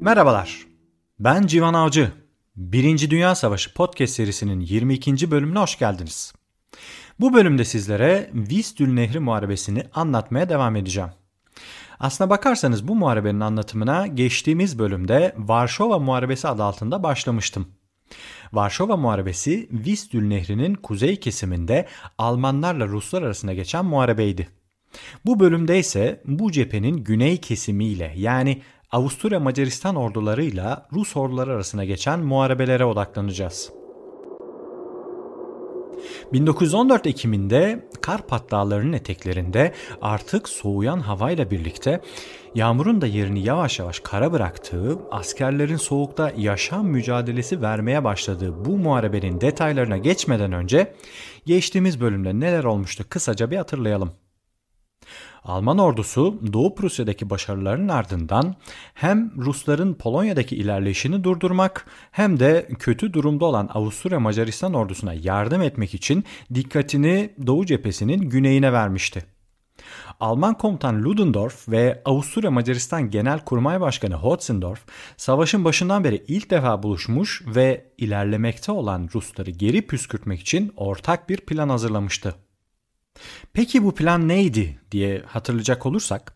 Merhabalar, ben Civan Avcı. Birinci Dünya Savaşı podcast serisinin 22. bölümüne hoş geldiniz. Bu bölümde sizlere Vistül Nehri Muharebesi'ni anlatmaya devam edeceğim. Aslına bakarsanız bu muharebenin anlatımına geçtiğimiz bölümde Varşova Muharebesi adı altında başlamıştım. Varşova Muharebesi Vistül Nehri'nin kuzey kesiminde Almanlarla Ruslar arasında geçen muharebeydi. Bu bölümde ise bu cephenin güney kesimiyle yani Avusturya Macaristan ordularıyla Rus orduları arasında geçen muharebelere odaklanacağız. 1914 Ekim'inde Karpat Dağları'nın eteklerinde artık soğuyan havayla birlikte yağmurun da yerini yavaş yavaş kara bıraktığı, askerlerin soğukta yaşam mücadelesi vermeye başladığı bu muharebenin detaylarına geçmeden önce geçtiğimiz bölümde neler olmuştu kısaca bir hatırlayalım. Alman ordusu Doğu Prusya'daki başarılarının ardından hem Rusların Polonya'daki ilerleyişini durdurmak hem de kötü durumda olan Avusturya Macaristan ordusuna yardım etmek için dikkatini Doğu cephesinin güneyine vermişti. Alman komutan Ludendorff ve Avusturya Macaristan Genel Kurmay Başkanı Hotzendorf savaşın başından beri ilk defa buluşmuş ve ilerlemekte olan Rusları geri püskürtmek için ortak bir plan hazırlamıştı. Peki bu plan neydi diye hatırlayacak olursak,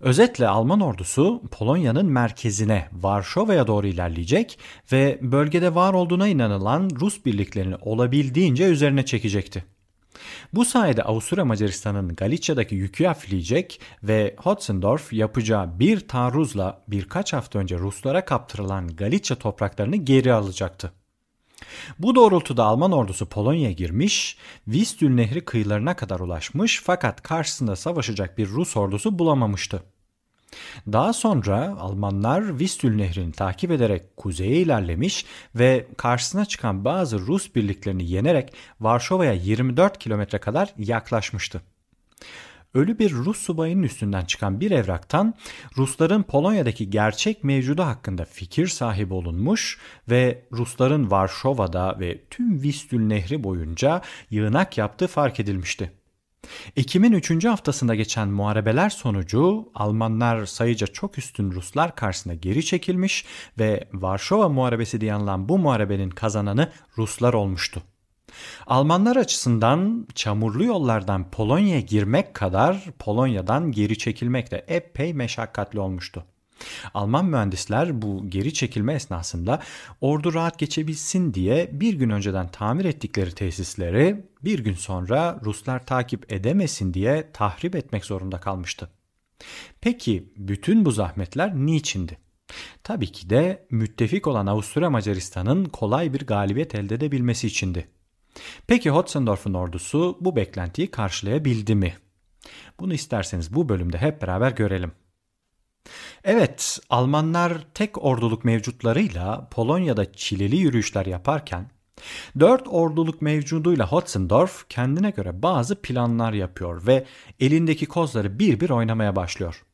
özetle Alman ordusu Polonya'nın merkezine Varşova'ya doğru ilerleyecek ve bölgede var olduğuna inanılan Rus birliklerini olabildiğince üzerine çekecekti. Bu sayede Avusturya Macaristan'ın Galicia'daki yükü hafifleyecek ve Hotzendorf yapacağı bir taarruzla birkaç hafta önce Ruslara kaptırılan Galicia topraklarını geri alacaktı. Bu doğrultuda Alman ordusu Polonya'ya girmiş, Vistül Nehri kıyılarına kadar ulaşmış fakat karşısında savaşacak bir Rus ordusu bulamamıştı. Daha sonra Almanlar Vistül Nehri'ni takip ederek kuzeye ilerlemiş ve karşısına çıkan bazı Rus birliklerini yenerek Varşova'ya 24 kilometre kadar yaklaşmıştı ölü bir Rus subayının üstünden çıkan bir evraktan Rusların Polonya'daki gerçek mevcudu hakkında fikir sahibi olunmuş ve Rusların Varşova'da ve tüm Vistül Nehri boyunca yığınak yaptığı fark edilmişti. Ekim'in 3. haftasında geçen muharebeler sonucu Almanlar sayıca çok üstün Ruslar karşısında geri çekilmiş ve Varşova Muharebesi diye anılan bu muharebenin kazananı Ruslar olmuştu. Almanlar açısından çamurlu yollardan Polonya'ya girmek kadar Polonya'dan geri çekilmek de epey meşakkatli olmuştu. Alman mühendisler bu geri çekilme esnasında ordu rahat geçebilsin diye bir gün önceden tamir ettikleri tesisleri bir gün sonra Ruslar takip edemesin diye tahrip etmek zorunda kalmıştı. Peki bütün bu zahmetler niçindi? Tabii ki de müttefik olan Avusturya Macaristan'ın kolay bir galibiyet elde edebilmesi içindi. Peki Hotzendorf'un ordusu bu beklentiyi karşılayabildi mi? Bunu isterseniz bu bölümde hep beraber görelim. Evet, Almanlar tek orduluk mevcutlarıyla Polonya'da çileli yürüyüşler yaparken, dört orduluk mevcuduyla Hotzendorf kendine göre bazı planlar yapıyor ve elindeki kozları bir bir oynamaya başlıyor.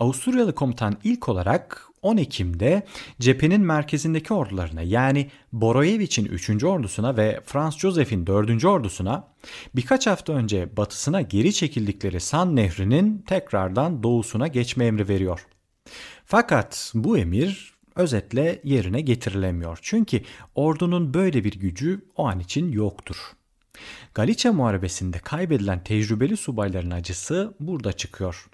Avusturyalı komutan ilk olarak 10 Ekim'de cephenin merkezindeki ordularına yani Boroyevich'in 3. ordusuna ve Franz Joseph'in 4. ordusuna birkaç hafta önce batısına geri çekildikleri San Nehri'nin tekrardan doğusuna geçme emri veriyor. Fakat bu emir özetle yerine getirilemiyor. Çünkü ordunun böyle bir gücü o an için yoktur. Galicia Muharebesi'nde kaybedilen tecrübeli subayların acısı burada çıkıyor.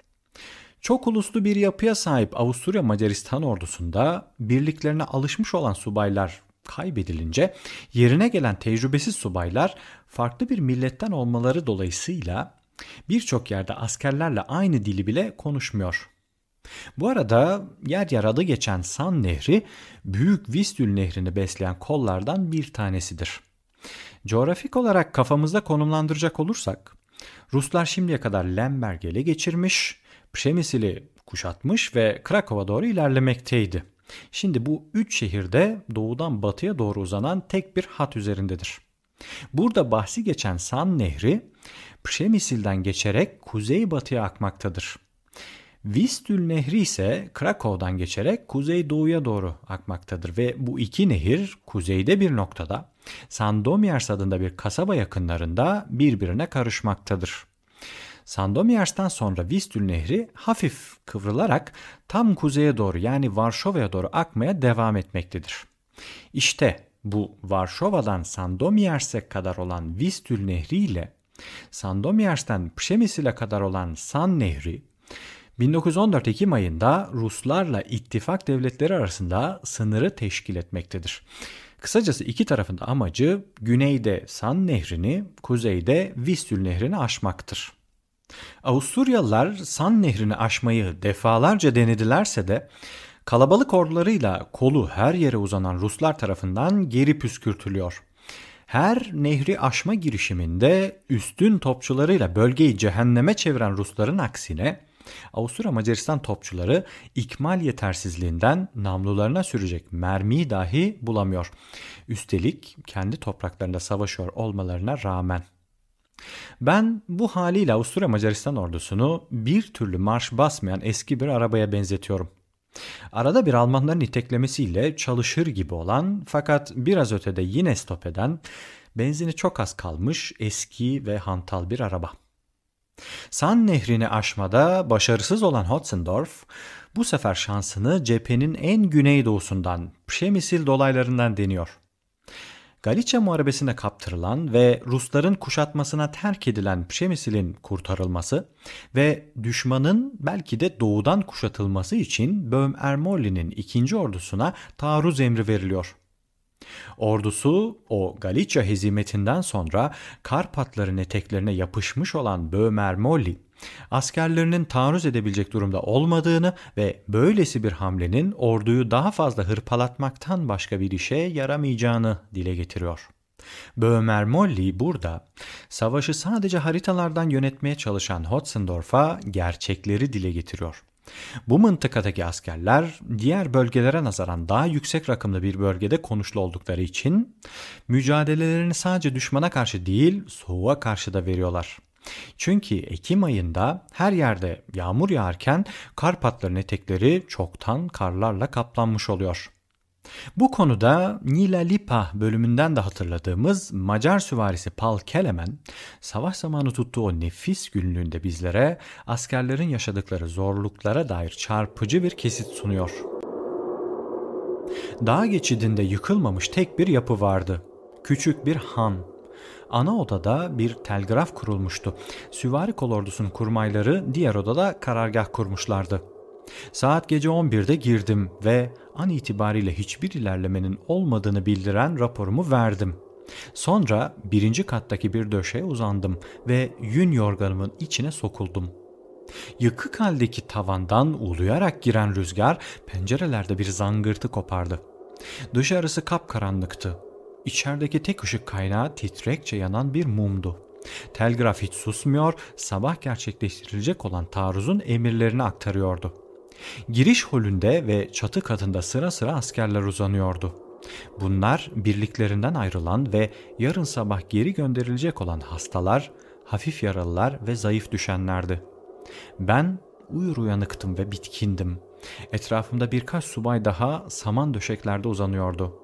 Çok uluslu bir yapıya sahip Avusturya Macaristan ordusunda birliklerine alışmış olan subaylar kaybedilince yerine gelen tecrübesiz subaylar farklı bir milletten olmaları dolayısıyla birçok yerde askerlerle aynı dili bile konuşmuyor. Bu arada yer yer adı geçen San Nehri Büyük Vistül Nehri'ni besleyen kollardan bir tanesidir. Coğrafik olarak kafamızda konumlandıracak olursak Ruslar şimdiye kadar Lemberg'i ele geçirmiş, Przemysl'i kuşatmış ve Krakow'a doğru ilerlemekteydi. Şimdi bu üç şehirde doğudan batıya doğru uzanan tek bir hat üzerindedir. Burada bahsi geçen San Nehri Przemysl'den geçerek kuzey-batıya akmaktadır. Vistül Nehri ise Krakow'dan geçerek kuzey-doğuya doğru akmaktadır ve bu iki nehir kuzeyde bir noktada Sandomierz adında bir kasaba yakınlarında birbirine karışmaktadır. Sandomiers'ten sonra Vistül Nehri hafif kıvrılarak tam kuzeye doğru yani Varşova'ya doğru akmaya devam etmektedir. İşte bu Varşova'dan Sandomiers'e kadar olan Vistül Nehri ile Sandomiers'ten Przemysil'e kadar olan San Nehri 1914 Ekim ayında Ruslarla ittifak devletleri arasında sınırı teşkil etmektedir. Kısacası iki tarafın da amacı güneyde San Nehri'ni, kuzeyde Vistül Nehri'ni aşmaktır. Avusturyalılar San Nehri'ni aşmayı defalarca denedilerse de kalabalık ordularıyla kolu her yere uzanan Ruslar tarafından geri püskürtülüyor. Her nehri aşma girişiminde üstün topçularıyla bölgeyi cehenneme çeviren Rusların aksine Avusturya Macaristan topçuları ikmal yetersizliğinden namlularına sürecek mermiyi dahi bulamıyor. Üstelik kendi topraklarında savaşıyor olmalarına rağmen. Ben bu haliyle Avusturya Macaristan ordusunu bir türlü marş basmayan eski bir arabaya benzetiyorum. Arada bir Almanların iteklemesiyle çalışır gibi olan fakat biraz ötede yine stop eden, benzini çok az kalmış eski ve hantal bir araba. San nehrini aşmada başarısız olan Hotzendorf bu sefer şansını cephenin en güneydoğusundan Przemysil dolaylarından deniyor. Galicia Muharebesi'ne kaptırılan ve Rusların kuşatmasına terk edilen Przemysil'in kurtarılması ve düşmanın belki de doğudan kuşatılması için Böhm Ermolli'nin ikinci ordusuna taarruz emri veriliyor. Ordusu o Galicia hezimetinden sonra Karpatların eteklerine yapışmış olan Bömer Molly, askerlerinin taarruz edebilecek durumda olmadığını ve böylesi bir hamlenin orduyu daha fazla hırpalatmaktan başka bir işe yaramayacağını dile getiriyor. Bömer Molly burada savaşı sadece haritalardan yönetmeye çalışan Hotzendorf'a gerçekleri dile getiriyor. Bu mıntıkadaki askerler diğer bölgelere nazaran daha yüksek rakımlı bir bölgede konuşlu oldukları için mücadelelerini sadece düşmana karşı değil soğuğa karşı da veriyorlar. Çünkü Ekim ayında her yerde yağmur yağarken Karpatların etekleri çoktan karlarla kaplanmış oluyor. Bu konuda Nila Lipa bölümünden de hatırladığımız Macar süvarisi Pal Kelemen, savaş zamanı tuttuğu o nefis günlüğünde bizlere askerlerin yaşadıkları zorluklara dair çarpıcı bir kesit sunuyor. Dağ geçidinde yıkılmamış tek bir yapı vardı. Küçük bir han. Ana odada bir telgraf kurulmuştu. Süvari kolordusunun kurmayları diğer odada karargah kurmuşlardı. Saat gece 11'de girdim ve an itibariyle hiçbir ilerlemenin olmadığını bildiren raporumu verdim. Sonra birinci kattaki bir döşeye uzandım ve yün yorganımın içine sokuldum. Yıkık haldeki tavandan uluyarak giren rüzgar pencerelerde bir zangırtı kopardı. Dışarısı kapkaranlıktı. İçerideki tek ışık kaynağı titrekçe yanan bir mumdu. Telgraf hiç susmuyor, sabah gerçekleştirilecek olan taarruzun emirlerini aktarıyordu. Giriş holünde ve çatı katında sıra sıra askerler uzanıyordu. Bunlar birliklerinden ayrılan ve yarın sabah geri gönderilecek olan hastalar, hafif yaralılar ve zayıf düşenlerdi. Ben uyur uyanıktım ve bitkindim. Etrafımda birkaç subay daha saman döşeklerde uzanıyordu.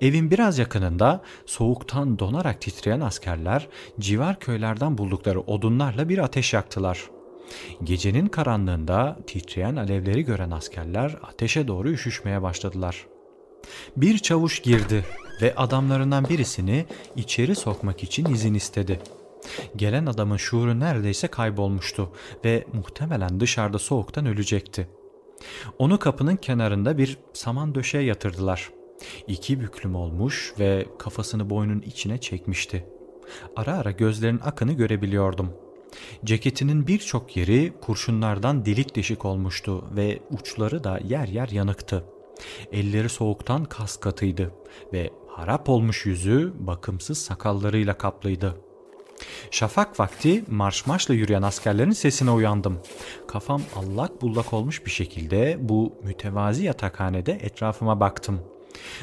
Evin biraz yakınında soğuktan donarak titreyen askerler civar köylerden buldukları odunlarla bir ateş yaktılar. Gecenin karanlığında titreyen alevleri gören askerler ateşe doğru üşüşmeye başladılar. Bir çavuş girdi ve adamlarından birisini içeri sokmak için izin istedi. Gelen adamın şuuru neredeyse kaybolmuştu ve muhtemelen dışarıda soğuktan ölecekti. Onu kapının kenarında bir saman döşeğe yatırdılar. İki büklüm olmuş ve kafasını boynun içine çekmişti. Ara ara gözlerinin akını görebiliyordum. Ceketinin birçok yeri kurşunlardan delik deşik olmuştu ve uçları da yer yer yanıktı. Elleri soğuktan kas katıydı ve harap olmuş yüzü bakımsız sakallarıyla kaplıydı. Şafak vakti marş marşla yürüyen askerlerin sesine uyandım. Kafam allak bullak olmuş bir şekilde bu mütevazi yatakhanede etrafıma baktım.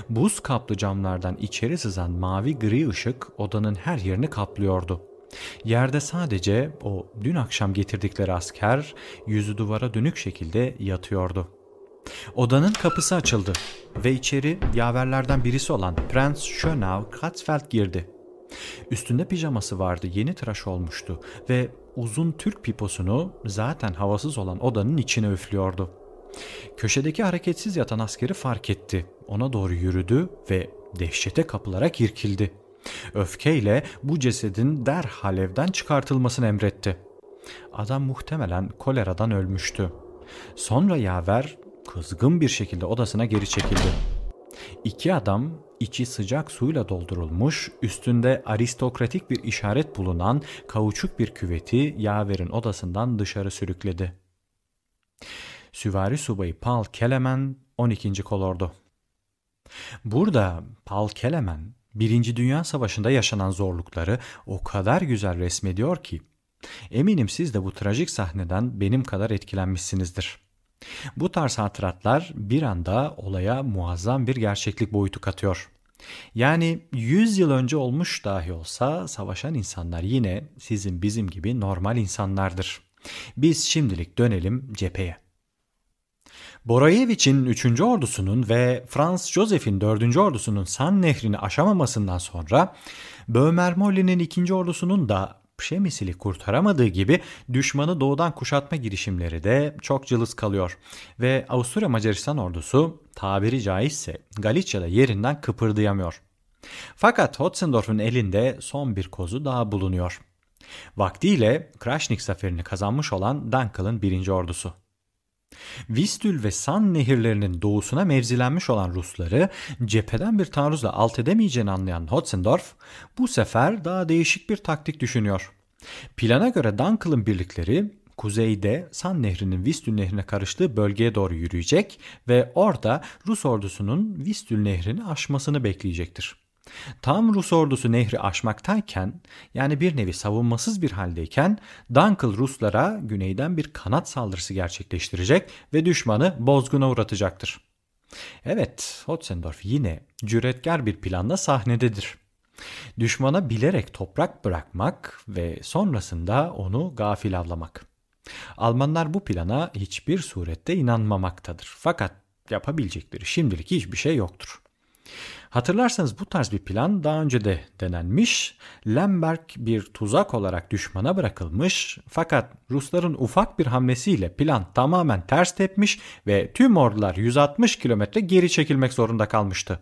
Buz kaplı camlardan içeri sızan mavi gri ışık odanın her yerini kaplıyordu. Yerde sadece o dün akşam getirdikleri asker yüzü duvara dönük şekilde yatıyordu. Odanın kapısı açıldı ve içeri yaverlerden birisi olan Prens Schönau Kratzfeld girdi. Üstünde pijaması vardı, yeni tıraş olmuştu ve uzun Türk piposunu zaten havasız olan odanın içine üflüyordu. Köşedeki hareketsiz yatan askeri fark etti. Ona doğru yürüdü ve dehşete kapılarak irkildi. Öfkeyle bu cesedin derhal evden çıkartılmasını emretti. Adam muhtemelen koleradan ölmüştü. Sonra yaver kızgın bir şekilde odasına geri çekildi. İki adam içi sıcak suyla doldurulmuş, üstünde aristokratik bir işaret bulunan kauçuk bir küveti yaverin odasından dışarı sürükledi. Süvari subayı Paul Kelemen 12. kolordu. Burada Paul Kelemen Birinci Dünya Savaşı'nda yaşanan zorlukları o kadar güzel resmediyor ki eminim siz de bu trajik sahneden benim kadar etkilenmişsinizdir. Bu tarz hatıratlar bir anda olaya muazzam bir gerçeklik boyutu katıyor. Yani 100 yıl önce olmuş dahi olsa savaşan insanlar yine sizin bizim gibi normal insanlardır. Biz şimdilik dönelim cepheye. Boroyevich'in 3. ordusunun ve Franz Joseph'in 4. ordusunun San nehrini aşamamasından sonra Böhmermolli'nin 2. ordusunun da Pşemisili kurtaramadığı gibi düşmanı doğudan kuşatma girişimleri de çok cılız kalıyor. Ve Avusturya Macaristan ordusu tabiri caizse Galicia'da yerinden kıpırdayamıyor. Fakat Hotzendorf'un elinde son bir kozu daha bulunuyor. Vaktiyle Krasnik zaferini kazanmış olan Dankel'ın birinci ordusu. Vistül ve San nehirlerinin doğusuna mevzilenmiş olan Rusları cepheden bir taarruzla alt edemeyeceğini anlayan Hotzendorf bu sefer daha değişik bir taktik düşünüyor. Plana göre Dunkel'ın birlikleri kuzeyde San Nehri'nin Vistül Nehri'ne karıştığı bölgeye doğru yürüyecek ve orada Rus ordusunun Vistül Nehri'ni aşmasını bekleyecektir. Tam Rus ordusu nehri aşmaktayken yani bir nevi savunmasız bir haldeyken Dunkel Ruslara güneyden bir kanat saldırısı gerçekleştirecek ve düşmanı bozguna uğratacaktır. Evet, Hotzendorf yine cüretkar bir planla sahnededir. Düşmana bilerek toprak bırakmak ve sonrasında onu gafil avlamak. Almanlar bu plana hiçbir surette inanmamaktadır. Fakat yapabilecekleri şimdilik hiçbir şey yoktur. Hatırlarsanız bu tarz bir plan daha önce de denenmiş. Lemberg bir tuzak olarak düşmana bırakılmış fakat Rusların ufak bir hamlesiyle plan tamamen ters tepmiş ve tüm ordular 160 kilometre geri çekilmek zorunda kalmıştı.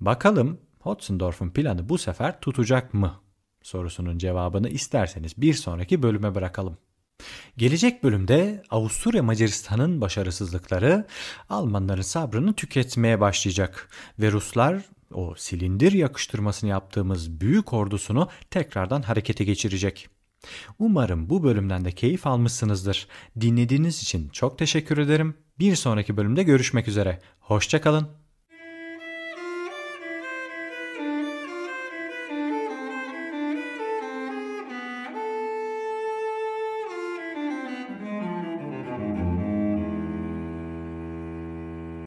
Bakalım Hotzendorf'un planı bu sefer tutacak mı? Sorusunun cevabını isterseniz bir sonraki bölüme bırakalım. Gelecek bölümde Avusturya Macaristan'ın başarısızlıkları Almanların sabrını tüketmeye başlayacak ve Ruslar o silindir yakıştırmasını yaptığımız büyük ordusunu tekrardan harekete geçirecek. Umarım bu bölümden de keyif almışsınızdır. Dinlediğiniz için çok teşekkür ederim. Bir sonraki bölümde görüşmek üzere. Hoşçakalın.